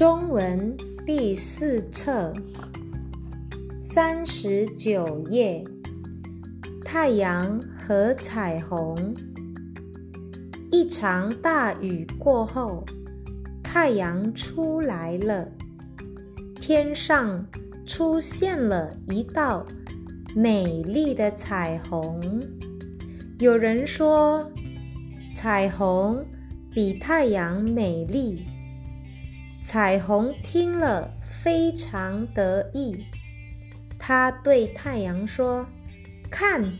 中文第四册三十九页，太阳和彩虹。一场大雨过后，太阳出来了，天上出现了一道美丽的彩虹。有人说，彩虹比太阳美丽。彩虹听了非常得意，它对太阳说：“看，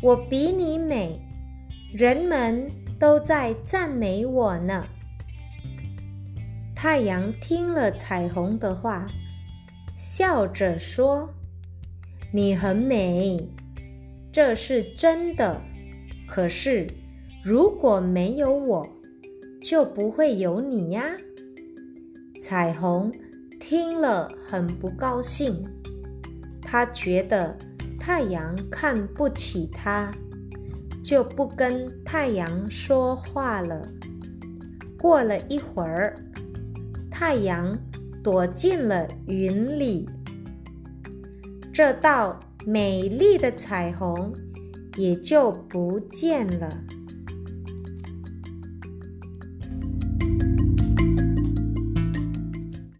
我比你美，人们都在赞美我呢。”太阳听了彩虹的话，笑着说：“你很美，这是真的。可是如果没有我，就不会有你呀。”彩虹听了很不高兴，他觉得太阳看不起他，就不跟太阳说话了。过了一会儿，太阳躲进了云里，这道美丽的彩虹也就不见了。